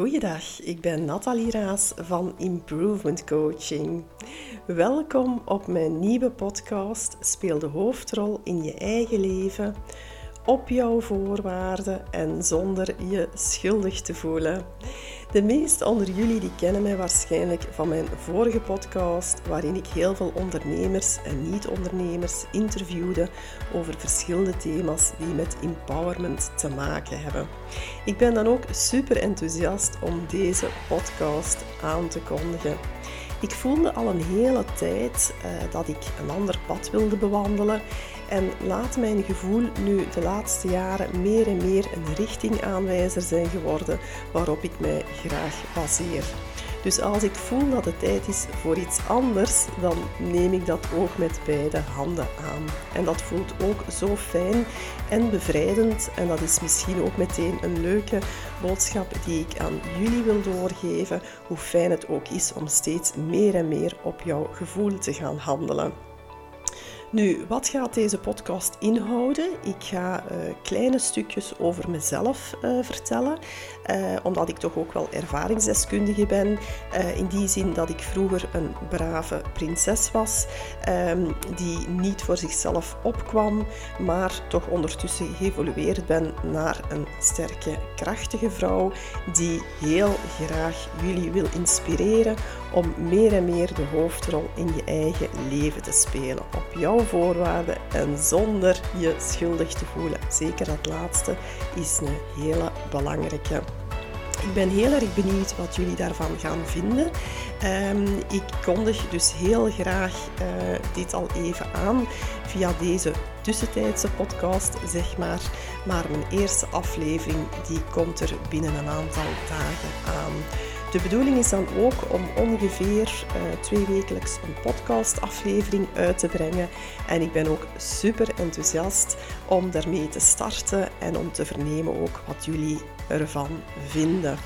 Goeiedag, ik ben Nathalie Raas van Improvement Coaching. Welkom op mijn nieuwe podcast Speel de hoofdrol in je eigen leven, op jouw voorwaarden en zonder je schuldig te voelen. De meesten onder jullie die kennen mij waarschijnlijk van mijn vorige podcast, waarin ik heel veel ondernemers en niet-ondernemers interviewde over verschillende thema's die met empowerment te maken hebben. Ik ben dan ook super enthousiast om deze podcast aan te kondigen. Ik voelde al een hele tijd uh, dat ik een ander pad wilde bewandelen en laat mijn gevoel nu de laatste jaren meer en meer een richtingaanwijzer zijn geworden waarop ik mij graag baseer. Dus als ik voel dat het tijd is voor iets anders, dan neem ik dat ook met beide handen aan. En dat voelt ook zo fijn en bevrijdend. En dat is misschien ook meteen een leuke boodschap die ik aan jullie wil doorgeven. Hoe fijn het ook is om steeds meer en meer op jouw gevoel te gaan handelen. Nu, wat gaat deze podcast inhouden? Ik ga uh, kleine stukjes over mezelf uh, vertellen, uh, omdat ik toch ook wel ervaringsdeskundige ben. in die zin dat ik vroeger een brave prinses was, um, die niet voor zichzelf opkwam, maar toch ondertussen geëvolueerd ben naar een sterke, krachtige vrouw die heel graag jullie wil inspireren om meer en meer de hoofdrol in je eigen leven te spelen. Op jouw voorwaarden en zonder je schuldig te voelen. Zeker dat laatste is een hele belangrijke. Ik ben heel erg benieuwd wat jullie daarvan gaan vinden. Um, ik kondig dus heel graag uh, dit al even aan via deze tussentijdse podcast, zeg maar. Maar mijn eerste aflevering die komt er binnen een aantal dagen aan. De bedoeling is dan ook om ongeveer uh, twee wekelijks een podcastaflevering uit te brengen. En ik ben ook super enthousiast om daarmee te starten en om te vernemen ook wat jullie ervan vinden.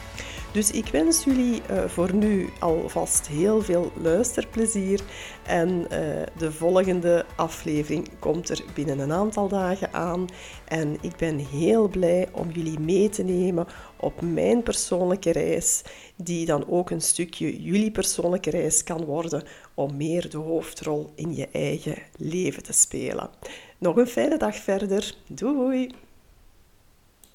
Dus ik wens jullie uh, voor nu alvast heel veel luisterplezier. En uh, de volgende aflevering komt er binnen een aantal dagen aan. En ik ben heel blij om jullie mee te nemen op mijn persoonlijke reis, die dan ook een stukje jullie persoonlijke reis kan worden om meer de hoofdrol in je eigen leven te spelen. Nog een fijne dag verder. Doei!